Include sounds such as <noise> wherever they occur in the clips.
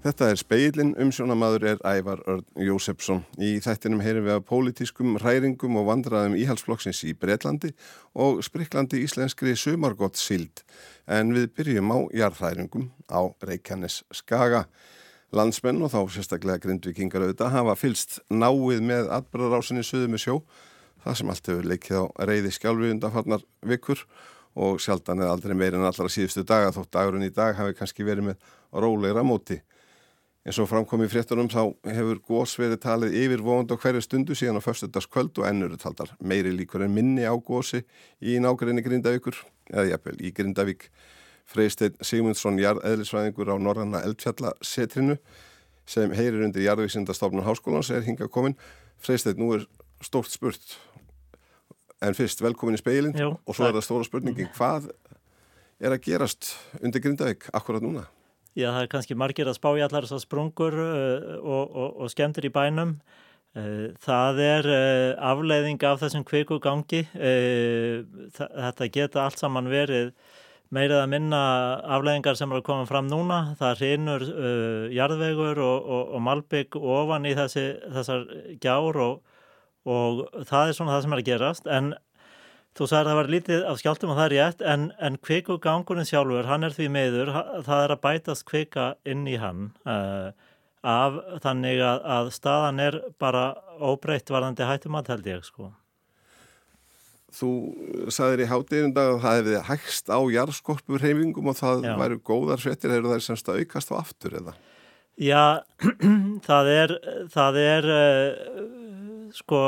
Þetta er speilin, umsjónamaður er Ævar Örn Jósefsson. Í þættinum heyrum við að pólitískum ræringum og vandraðum íhalsflokksins í Breitlandi og spriklandi íslenskri sumargott sild. En við byrjum á jarðræringum á Reykjanes Skaga. Landsmenn og þá sérstaklega grindvikingar auðvitað hafa fylst náið með atbyrðarásinni söðu með sjó. Það sem allt hefur leikið á reyði skjálfi undanfarnar vikur og sjaldan eða aldrei meirinn allra síðustu daga þótt dagurinn í dag hafi kannski verið með róleira móti. En svo framkom í fréttunum þá hefur gós verið talið yfir vond á hverju stundu síðan á förstudagskvöld og ennur taldar meiri líkur en minni á gósi í nákvæðinni Grindavíkur, eða jafnvel í Grindavík. Freysteinn Sigmundsson, jarðeðlisvæðingur á Norranna Eldfjallasetrinu sem heyrir undir jarðvísindastofnun háskólans er hinga komin. Freysteinn, nú er stórt spurt, en fyrst velkomin í speilin Jú, og svo er það stóra spurningin, hvað er að gerast undir Grindavík akkurat núna? Já, það er kannski margir að spá í allar þessar sprungur uh, og, og, og skemmtir í bænum. Uh, það er uh, afleiðing af þessum kviku gangi. Þetta geta allt saman verið meirið að minna afleiðingar sem eru að koma fram núna. Það reynur jarðvegur og, og malbygg ofan í þessi, þessar gjár og það er svona það sem er að gerast. En Þú sagði að það var lítið af skjáltum og það er rétt en, en kvikugangurinn sjálfur, hann er því meður, það er að bætast kvika inn í hann uh, af þannig að, að staðan er bara óbreytt varðandi hættumat held ég sko. Þú sagðir í hátíðinda að það hefði hægst á jarðskorpur heimingum og það Já. væru góðar frettir, hefur það semst að aukast á aftur eða? Já, <clears throat> það er, það er uh, sko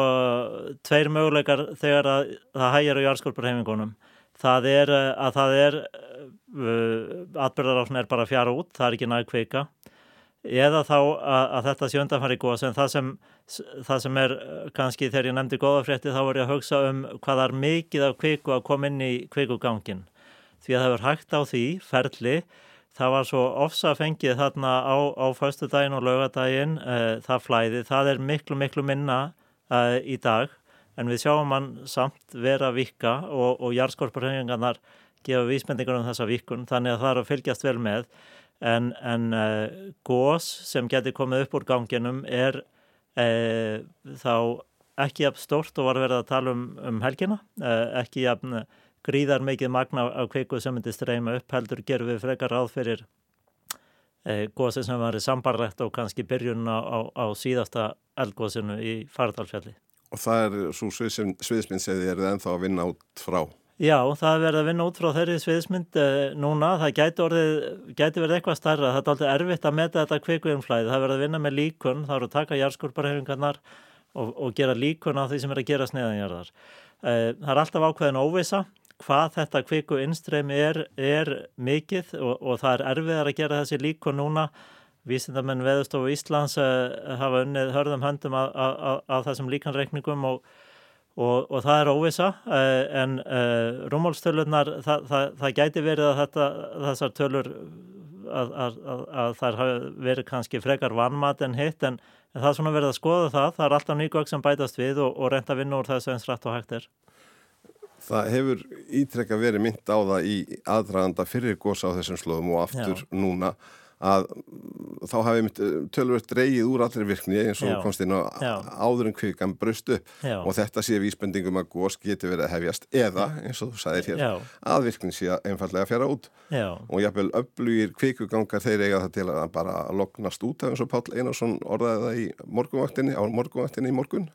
tveir möguleikar þegar að það hægir á jarðskorpurheimingunum það er eh, að það er uh, atbyrðarásin er bara fjara út, það er ekki næg kveika eða þá að, að þetta sé undanfæri góðs en það sem, það sem er eh, kannski þegar ég nefndi góðafrétti þá var ég að hugsa um hvað er mikið af kveiku að koma inn í kveikugangin því að það er hægt á því ferli. Það var svo ofsa fengið þarna á, á fyrstu daginn og lögadaginn það flæði, það er miklu miklu minna uh, í dag en við sjáum hann samt vera vika og, og jarðskorparhengingarnar gefa vísbendingar um þessa vikun þannig að það er að fylgjast vel með. En, en uh, gós sem getur komið upp úr ganginum er uh, þá ekki jafn stort og var verið að tala um, um helgina, ekki jafn gríðar mikið magna á kveiku sem myndi streyma upp heldur gerum við frekar ráð fyrir gósi sem var sambarlegt og kannski byrjun á, á, á síðasta eldgóðsunu í Fardalfjalli. Og það er svo sviðismynd segði er það ennþá að vinna út frá? Já, það er verið að vinna út frá þeirri sviðismynd eh, núna. Það gæti, orðið, gæti verið eitthvað starra. Það er alltaf erfitt að meta þetta kveikuumflæði. Það er verið að vinna með líkun, það eru að taka járskorparhefingarnar og, og gera líkun á því sem er að gera sneðanjarðar. Eh, það er alltaf ákveðin óvisa hvað þetta kveiku innstreymi er, er mikið og, og það er erfiðar að gera þessi líkun núna. Vísindamenn veðustofu Íslands uh, hafa unnið hörðum höndum af þessum líkanreikningum og, og, og það er óvisa uh, en uh, rúmálstölunar það, það, það gæti verið að þetta, þessar tölur að, að, að það hafi verið kannski frekar vannmat en hitt en, en það er svona verið að skoða það. Það er alltaf nýgögg sem bætast við og, og reynda að vinna úr þessu eins rætt og hægt er Það hefur ítrekka verið mynd á það í aðdraganda fyrir gósa á þessum slóðum og aftur Já. núna að þá hafi eh, tölvöld dreyið úr allir virkni eins og komst inn á áður en kvikan Já. og þetta sé vísbendingum að gós geti verið að hefjast eða eins og þú sagðir hér Já. að virkni sé einfallega fjara út Já. og jáfnveil öflugir kvikugangar þeir eiga það til að bara lognast út eins og Pál Einarsson orðaði það í morgunvaktinni á morgunvaktinni í morgun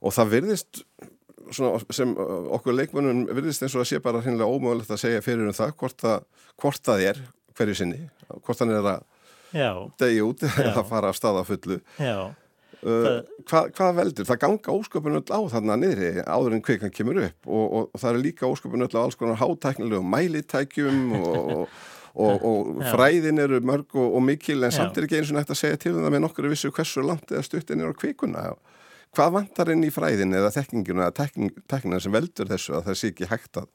og það virðist sem okkur leikmönnum virðist eins og að sé bara hinnlega ómögulegt að segja fyrir um það hvort, það hvort það er hverju sinni hvort hann er að degja út eða fara af staða fullu. Uh, hvað, hvað veldur? Það ganga ósköpun öll á þarna niðri áður en kvikan kemur upp og, og, og það er líka ósköpun öll á alls konar hátæknilegum mælitækjum og, og fræðin eru mörg og mikil en samt er ekki eins og nægt að segja til um það með nokkur vissu hversu langt eða stuttin er á kvikuna hvað vantar inn í fræðin eða tekninguna eða tekninguna sem veldur þessu að það sé ekki hægt að,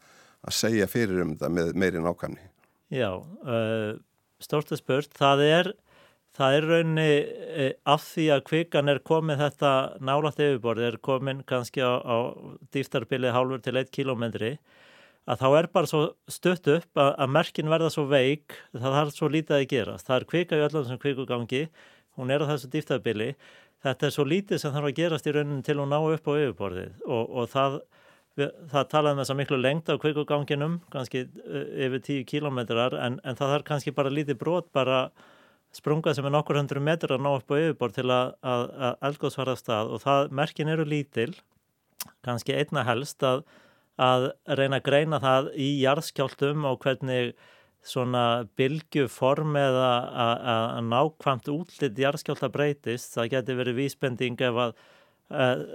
að segja fyrir um það með meiri nákvæmni Já, uh, stórt að spurt, það er það er raunni uh, af því að kvikan er komið þetta nálat yfirborð, er komin kannski á, á dýftarbilið hálfur til 1 kilometri að þá er bara svo stutt upp að, að merkin verða svo veik, það þarf svo lítið að gerast. Það er kvika í öllum sem kvikugangi, hún er á þessu dýftafbili, þetta er svo lítið sem þarf að gerast í raunin til hún ná upp á yfirborðið og, og það, við, það talaði með um þess að miklu lengt á kvikuganginum, kannski uh, yfir 10 kílometrar, en, en það þarf kannski bara lítið brot, bara sprunga sem er nokkur hundru metrar að ná upp á yfirborð til að, að, að eldgóðsfara stað og það merkin eru lítil, kannski einna helst að að reyna að greina það í jarðskjáltum og hvernig svona bylgjuform eða að nákvæmt útlitt jarðskjálta breytist. Það getur verið vísbending ef að uh,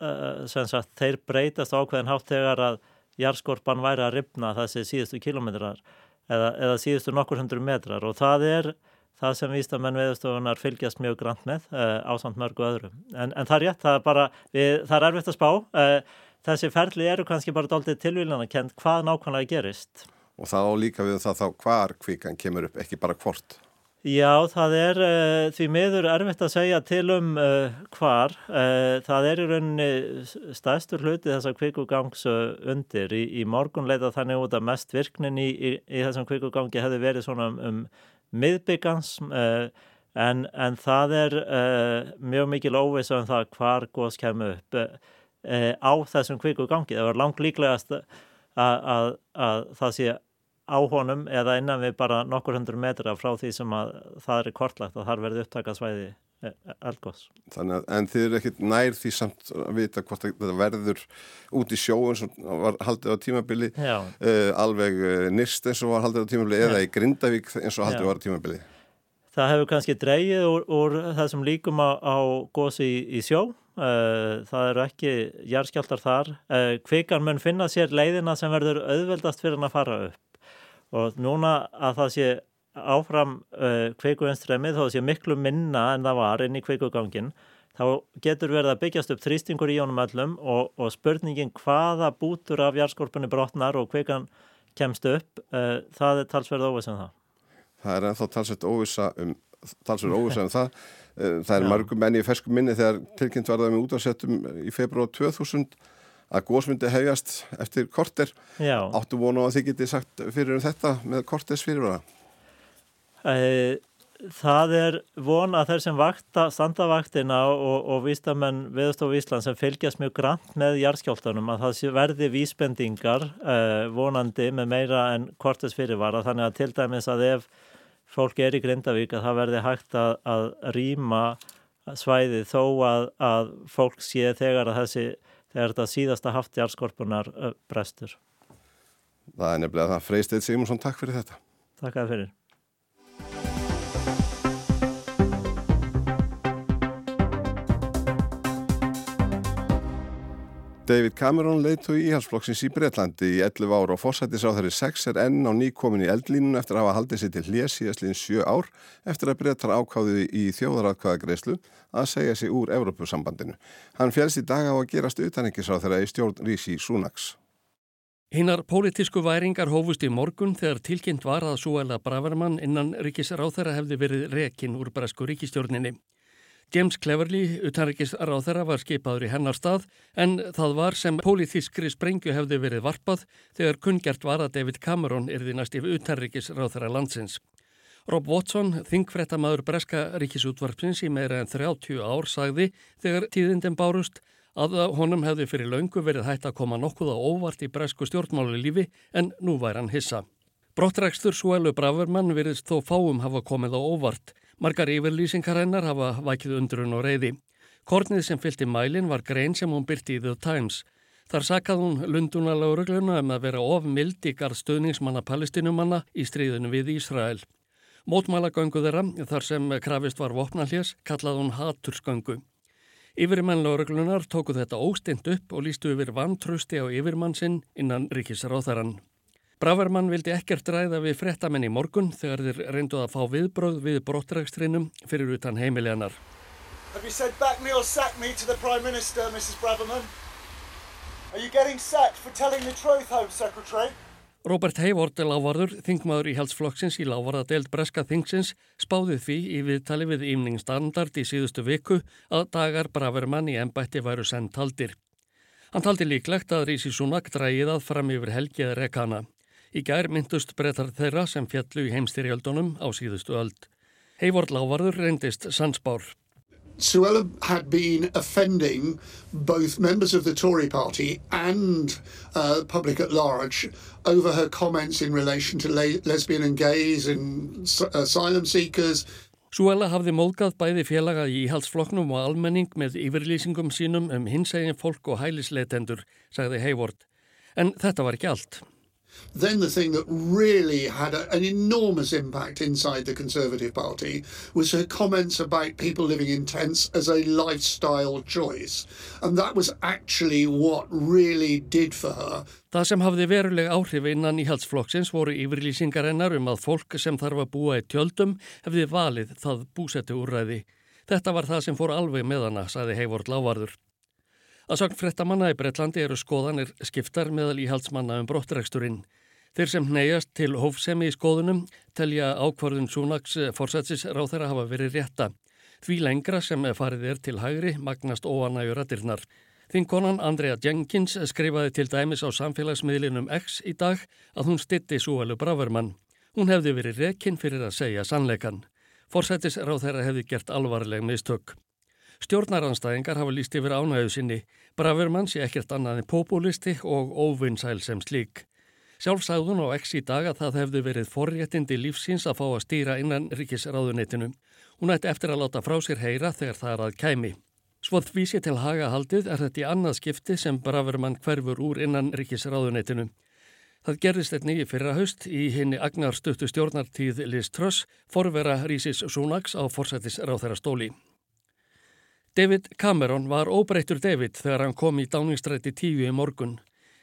uh, sagt, þeir breytast ákveðin hátt þegar að jarðskorpan væri að ripna þessi síðustu kilometrar eða, eða síðustu nokkur hundru metrar og það er það sem vístamenn veðustofunar fylgjast mjög grann með uh, ásamt mörgu öðrum. En, en það er rétt, það er bara, við, það er erfitt að spá þessi ferli eru kannski bara doldið tilvílana kent hvað nákvæmlega gerist. Og þá líka við það þá hvar kvíkan kemur upp, ekki bara hvort? Já, það er uh, því miður erfitt að segja til um uh, hvar. Uh, það er í rauninni stæstur hluti þessar kvikugangs undir. Í, í morgun leita þannig út að mest virknin í, í, í þessum kvikugangi hefði verið svona um, um miðbyggans en, en það er mjög mikil óviss um það hvar góðs kemur upp á þessum kviku gangi. Það var langt líklegast að, að, að það sé á honum eða innan við bara nokkur hundur metra frá því sem að það er kortlagt að þar verði upptakað svæði eh, eldgóðs. Þannig að en þið eru ekkit nær því samt að vita hvort þetta verður út í sjóun sem var haldið á tímabili uh, alveg nýrst eins og var haldið á tímabili Já. eða í Grindavík eins og haldið Já. var á tímabili. Það hefur kannski dreyið úr, úr þessum líkum á, á góðs í, í sjó það eru ekki járskjáltar þar kvikan mun finna sér leiðina sem verður auðveldast fyrir hann að fara upp og núna að það sé áfram uh, kvikuvenstremið þó að sé miklu minna en það var inn í kvikugangin þá getur verið að byggjast upp þrýstingur í honum öllum og, og spurningin hvaða bútur af járskorpunni brotnar og kvikan kemst upp uh, það er talsverð óvisa um það Það er ennþá talsverð óvisa um, talsverð óvisa um það Eh, það er Já. margum enni í ferskum minni þegar tilkynnt var það með útvarsettum í februar 2000 að góðsmyndi hefjast eftir korter. Já. Áttu vonu að þið geti sagt fyrir um þetta með korters fyrirvara? Það er von að þeir sem vakta, standavaktina og, og vístamenn viðstofu Ísland sem fylgjast mjög grann með jarðskjáltanum að það verði vísbendingar eh, vonandi með meira en korters fyrirvara þannig að til dæmis að ef fólk er í Grindavík að það verði hægt að, að rýma svæði þó að, að fólk sé þegar að þessi þegar þetta síðasta haft jarðskorpunar brestur. Það er nefnilega það. Freystedt Simonsson, takk fyrir þetta. Takk að fyrir. David Cameron leiðtói íhalsflokksins í Breitlandi í 11 ár og fórsættis á þeirri 6 er enn á nýkomin í eldlínun eftir að hafa haldið sér til hljés síðastlinn 7 ár eftir að Breittar ákáði í þjóðaratkvæðagreyslu að segja sig úr Evrópusambandinu. Hann félst í dag á að gerast utanengisráð þeirra í stjórn Rísi Súnaks. Hinnar pólitísku væringar hófust í morgun þegar tilkynnt var að Súæla Bravermann innan ríkisráð þeirra hefði verið rekin úr bresku ríkistjórninni. James Cleverly, utanrikisráð þeirra, var skipaður í hennar stað en það var sem pólitískri sprengju hefði verið varpað þegar kungjart var að David Cameron erði næst yfir utanrikisráð þeirra landsins. Rob Watson, þingfrettamæður Breska ríkisútvarpsins í meira en 30 ár, sagði þegar tíðindin bárust að honum hefði fyrir laungu verið hægt að koma nokkuð á óvart í bresku stjórnmálu lífi en nú væri hann hissa. Brottrækstur Suelu Bravermann virðist þó fáum hafa komið á óvart. Margar yfirlýsingar hennar hafa vækið undrun og reyði. Kornið sem fylgti mælin var grein sem hún byrti í The Times. Þar sakað hún lundunalaurugluna um að vera of mild í garð stöðningsmanna palestinumanna í stríðinu við Ísrael. Mótmælagöngu þeirra, þar sem krafist var vopnallés, kallað hún hatursgöngu. Yfirmenn lauruglunar tóku þetta óstint upp og lístu yfir vantrusti á yfirmann sinn innan ríkisráþarann. Bravermann vildi ekkert ræða við frettamenn í morgun þegar þeir reynduð að fá viðbröð við brottrækstrinum fyrir utan heimileganar. Have you said back me or sack me to the Prime Minister, Mrs Braverman? Are you getting sacked for telling the truth, Home Secretary? Robert Hayward, lávarður, þingmaður í heldsflokksins í lávarðadeild Breska þingsins, spáði því í viðtali við Ímning Standard í síðustu viku að dagar Bravermann í ennbætti væru sendt haldir. Hann taldi líklegt að Rísi Súnak drægið að fram yfir helgið rekana. Í gær myndust brettar þeirra sem fjallu í heimstyrjöldunum á síðustu öld. Heivord Lávarður reyndist sansbár. Suella had been offending both members of the Tory party and uh, public at large over her comments in relation to le lesbian and gays and uh, asylum seekers Suella hafði móðgað bæði félaga í íhaldsfloknum og almenning með yfirlýsingum sínum um hinsegin fólk og hælisleitendur, sagði Hayward. En þetta var ekki allt. Then the thing that really had a, an enormous impact inside the Conservative Party was her comments about people living in tents as a lifestyle choice. And that was actually what really did for her. Það sem hafði veruleg áhrif innan íhaldsflokksins voru yfirlýsingar hennar um að fólk sem þarf að búa í tjöldum hefði valið það búsetu úrræði. Þetta var það sem fór alveg með hana, saði Heivort Lávarður. Að sagn frettamanna í Breitlandi eru skoðanir skiptar meðal íhaldsmanna um brottreksturinn. Þeir sem neyjast til hófsemi í skoðunum telja ákvarðun Súnaks fórsætsis ráð þeirra hafa verið rétta. Því lengra sem farið er til hægri magnast óanægur aðdirnar. Þinkonan Andrea Jenkins skrifaði til dæmis á samfélagsmiðlinum X í dag að hún stitti Súalu Bravermann. Hún hefði verið rekinn fyrir að segja sannleikan. Fórsættis ráð þeirra hefði gert alvarleg mistök. Stjórnaranstæðingar hafa líst yfir ánæðu sinni. Bravermann sé ekkert annað en populisti og óvinnsæl sem slík. Sjálf sagðun á X í dag að það hefði verið forréttindi lífsins að fá að stýra innan ríkisráðunitinu. Hún ætti eftir að láta frá sér heyra þegar það er að kæmi. Svoð vísi til haga haldið er þetta í annað skipti sem Bravermann hverfur úr innan ríkisráðunitinu. Það gerðist eitt nýju fyrra haust í henni agnarstuttu stjórnartíð Liz Truss forvera Rísis Súnags á forsættis ráþæra stóli. David Cameron var óbreyttur David þegar hann kom í dáningstrætti tíu í morgun.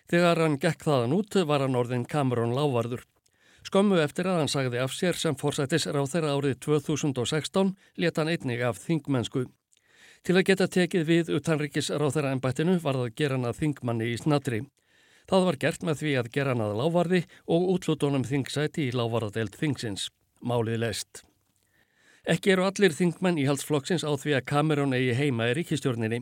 Þegar hann gekk þaðan út var hann orðin Cameron lávarður. Skömmu eftir að hann sagði af sér sem fórsættis ráð þeirra árið 2016 leta hann einnig af þingmennsku. Til að geta tekið við utanrikis ráð þeirra ennbættinu var það að gera hann að þingmanni í snadri. Það var gert með því að gera hann að lávarði og útlutunum þingsæti í lávarðadelt þingsins. Málið leist. Ekki eru allir þingmenn í halsflokksins á því að Cameron eigi heima í ríkistjórninni.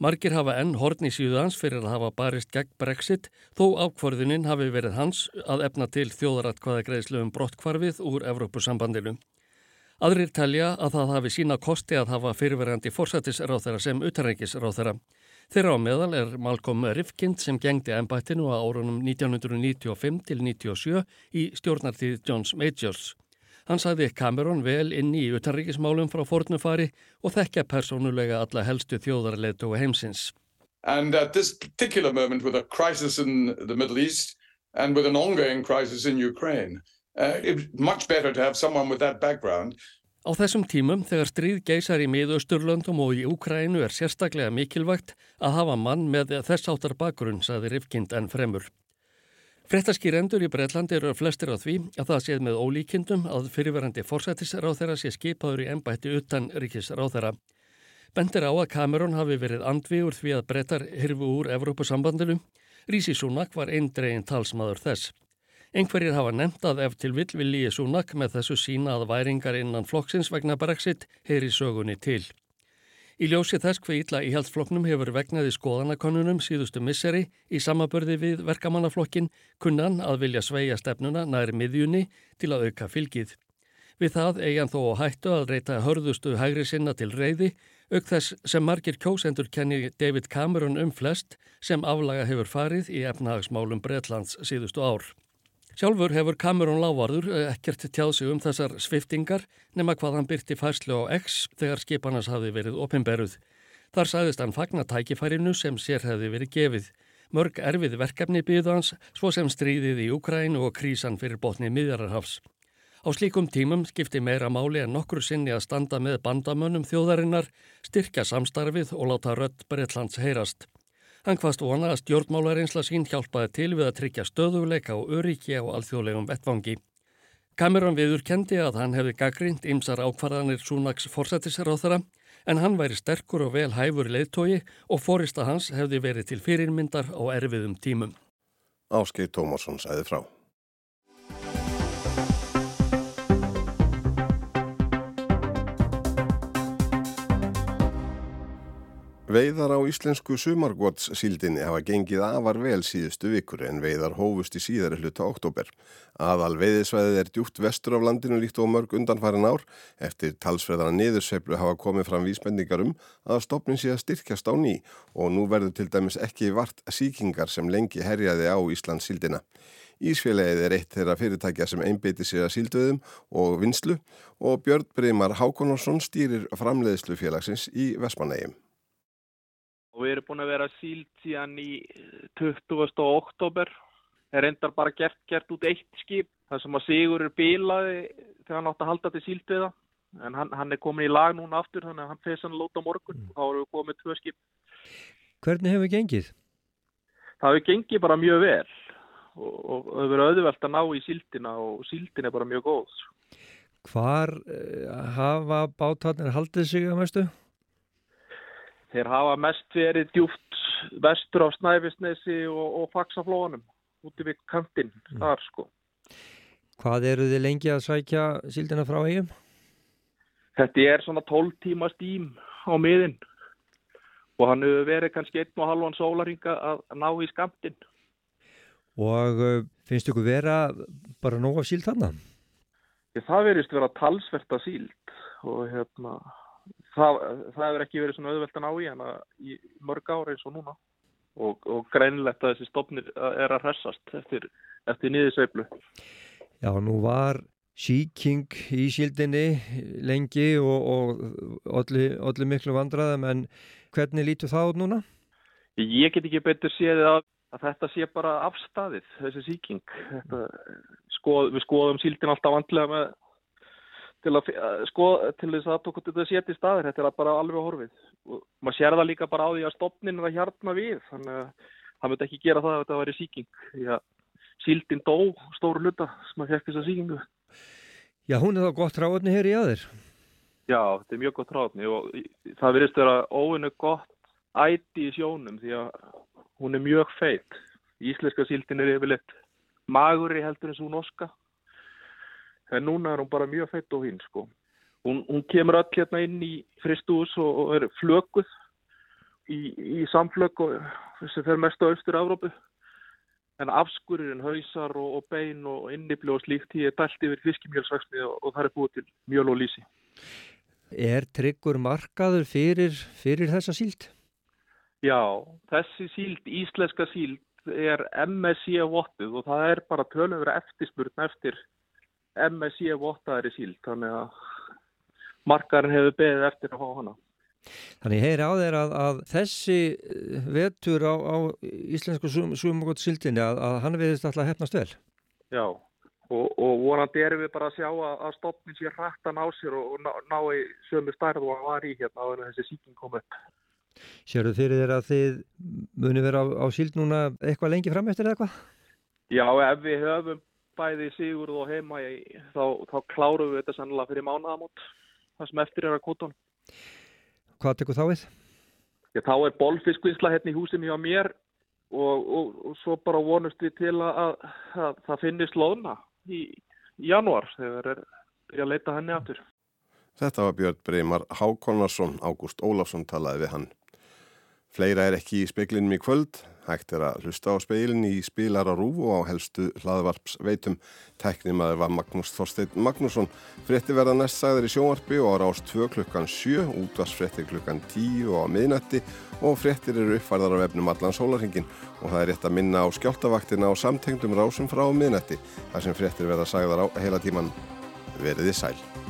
Margir hafa enn horn í síðans fyrir að hafa barist gegn Brexit þó ákvarðuninn hafi verið hans að efna til þjóðaratkvæðagreðslu um brottkvarfið úr Evrópusambandinu. Aðrir telja að það hafi sína kosti að hafa fyrirverandi fórsættisráþæra sem utanreikisráþæra. Þeirra á meðal er Malcolm Rifkind sem gengdi ennbættinu á árunum 1995 til 1997 í stjórnartíð Johns Majors. Hann sagði Cameron vel inn í utanríkismálum frá fornufari og þekkja persónulega alla helstu þjóðarleitu og heimsins. And at this particular moment with a crisis in the Middle East and with an ongoing crisis in Ukraine, uh, it's much better to have someone with that background Á þessum tímum, þegar stríð geysar í miðausturlöndum og í Úkrænu er sérstaklega mikilvægt að hafa mann með þess áttar bakgrunn, saði Rifkind en fremur. Frettaskýrendur í Breitland eru flestir á því að það séð með ólíkindum að fyrirverandi forsættisráþæra sé skipaður í ennbætti utan ríkisráþæra. Bendir á að Cameron hafi verið andvíur því að brettar hirfu úr Evrópusambandinu. Rísi Súnak var eindregin talsmaður þess. Engverjir hafa nefnt að ef til vill vilji Súnak með þessu sína að væringar innan flokksins vegna Brexit heyri sögunni til. Í ljósi þess hver ítla íhaldsflokknum hefur vegnaði skoðanakonunum síðustu misseri í samabörði við verkamannaflokkin kunnan að vilja sveia stefnuna næri miðjunni til að auka fylgið. Við það eigin þó hættu að reyta hörðustu hægri sinna til reyði, auk þess sem margir kjósendur kenni David Cameron um flest sem aflaga hefur farið í efnahagsmálum Breitlands síðustu ár. Sjálfur hefur Cameron Lávarður eh, ekkert tjáð sig um þessar sviftingar nema hvað hann byrti færslu á X þegar skipanas hafi verið opimberuð. Þar sagðist hann fagna tækifærinu sem sér hefði verið gefið. Mörg erfið verkefni byggðu hans svo sem stríðið í Ukræn og krísan fyrir botni miðjararhafs. Á slíkum tímum skipti meira máli en nokkru sinni að standa með bandamönnum þjóðarinnar, styrkja samstarfið og láta rött Breitlands heyrast. Hann hvaðst vona að stjórnmálareynsla sín hjálpaði til við að tryggja stöðuleika og öryggi á alþjóðlegum vettvangi. Cameron viður kendi að hann hefði gaggrínt ymsar ákvarðanir Súnaks forsættisráþara en hann væri sterkur og vel hæfur leiðtogi og fórista hans hefði verið til fyrirmyndar á erfiðum tímum. Áskei Tómasson sæði frá. Veiðar á íslensku sumargótssíldinni hafa gengið afar vel síðustu vikur en veiðar hófust í síðari hluta oktober. Aðal veiðisvæðið er djúpt vestur af landinu líkt og mörg undanfærin ár. Eftir talsfreðana niðursveiflu hafa komið fram vísbendingar um að stopnin sé að styrkjast á ný og nú verður til dæmis ekki vart síkingar sem lengi herjaði á Íslands síldina. Ísfélagið er eitt þeirra fyrirtækja sem einbeiti sér að síldöðum og vinslu og Björn Breymar Hákonarsson stýrir framleiðslu félagsins í Vesmanægjum. Og við erum búin að vera síld síðan í 20. oktober. Það er endar bara gert, gert út eitt skip. Það sem að Sigur er bílaði þegar hann átti að halda til síld við það. En hann, hann er komin í lag núna aftur þannig að hann feðs hann lóta morgun mm. og þá erum við komið tvö skip. Hvernig hefur gengið? Það hefur gengið bara mjög vel og, og það hefur auðvelt að ná í síldina og síldin er bara mjög góð. Hvar uh, hafa bátarnir haldið sig að mestu? Þeir hafa mest verið djúft vestur á Snæfisnesi og, og Faxaflóanum úti við kantinn mm. þar sko. Hvað eru þið lengi að sækja síldina frá eigum? Þetta er svona 12 tíma stím á miðin og hann hefur verið kannski einn og halvan sólaringa að ná í skamtinn. Og uh, finnst ykkur vera bara nóg af síld þarna? Það verist vera talsverta síld og hérna það, það hefur ekki verið svona auðvelt að ná í hana í mörg ára eins og núna og, og greinlegt að þessi stopnir er að hressast eftir, eftir nýðisveiflu. Já, nú var síking í síldinni lengi og, og allir miklu vandraðum en hvernig lítur það út núna? Ég get ekki betur séð að, að þetta sé bara afstæðið, þessi síking. Þetta, skoð, við skoðum síldin alltaf vandlega með til að skoða, til þess að þetta séti staðir, þetta er bara alveg horfið. Og maður sér það líka bara á því að stopnin er að hjartna við, þannig að það mötti ekki gera það að þetta væri síking því að síldin dó stóru hluta sem að fekk þessa síkingu Já, hún er þá gott ráðni hér í aður Já, þetta er mjög gott ráðni og það verðist vera óinu gott æti í sjónum því að hún er mjög feitt Íslenska síldin er yfirleitt maguri heldur eins og norska en núna er hún bara mjög feitt og hinn sko. Hún, hún kemur öll hérna inn í fristús og, er flökuð í, í samflöku sem fer mest á austur-Európu en afskurinn, hausar og, og bein og innibli og slíkt því er dælt yfir fiskimjölsvaksni og, og það er búið til mjöl og lísi. Er tryggur markaður fyrir, fyrir þessa síld? Já, þessi síld, íslenska síld er MSC vottuð og það er bara tölur eftirspurn eftir MSC vottaðri síld þannig að markarinn hefur beðið eftir að fá hana. Þannig heyri á þeir að, að þessi eh, vetur á, á íslensku sumugott síldinni að, að hann viðist alltaf hefnast vel. Já og, og vonandi erum við bara að sjá að, að stopnin sé rættan á sér og, og ná, ná í sömu stærð og hann var í hérna á þessi síking kom upp. Sér þú fyrir þeir að þið muni vera á, á síld núna eitthvað lengi fram eftir eða eitthvað? Já, ef við höfum bæði Sigurð og heima í, þá, þá klárum við þetta sannlega fyrir mánaðamót það sem eftir er að kótun Hvað tekur þá við? Já, þá er bolfiskvísla hérna í húsinu hjá mér og, og, og svo bara vonust við til að, að, að það finnist loðna í, í janúar þegar er byrja að leita henni aftur. Þetta var Björn Breymar Hákonarsson Ágúst Ólafsson talaði við hann. Fleira er ekki í speklinum í kvöld Hægt er að hlusta á speilin í spilar á rúf og á helstu hlaðvarps veitum. Tæknimaður var Magnús Þorstein Magnússon. Frettir verða næst sagður í sjónvarpi og á rást 2 klukkan 7, útvarsfrettir klukkan 10 og á miðnætti og frettir eru uppfærðar á vefnum allan sólarhingin og það er rétt að minna á skjáltavaktina á samtengdum rásum frá miðnætti þar sem frettir verða sagðar á heila tíman veriði sæl.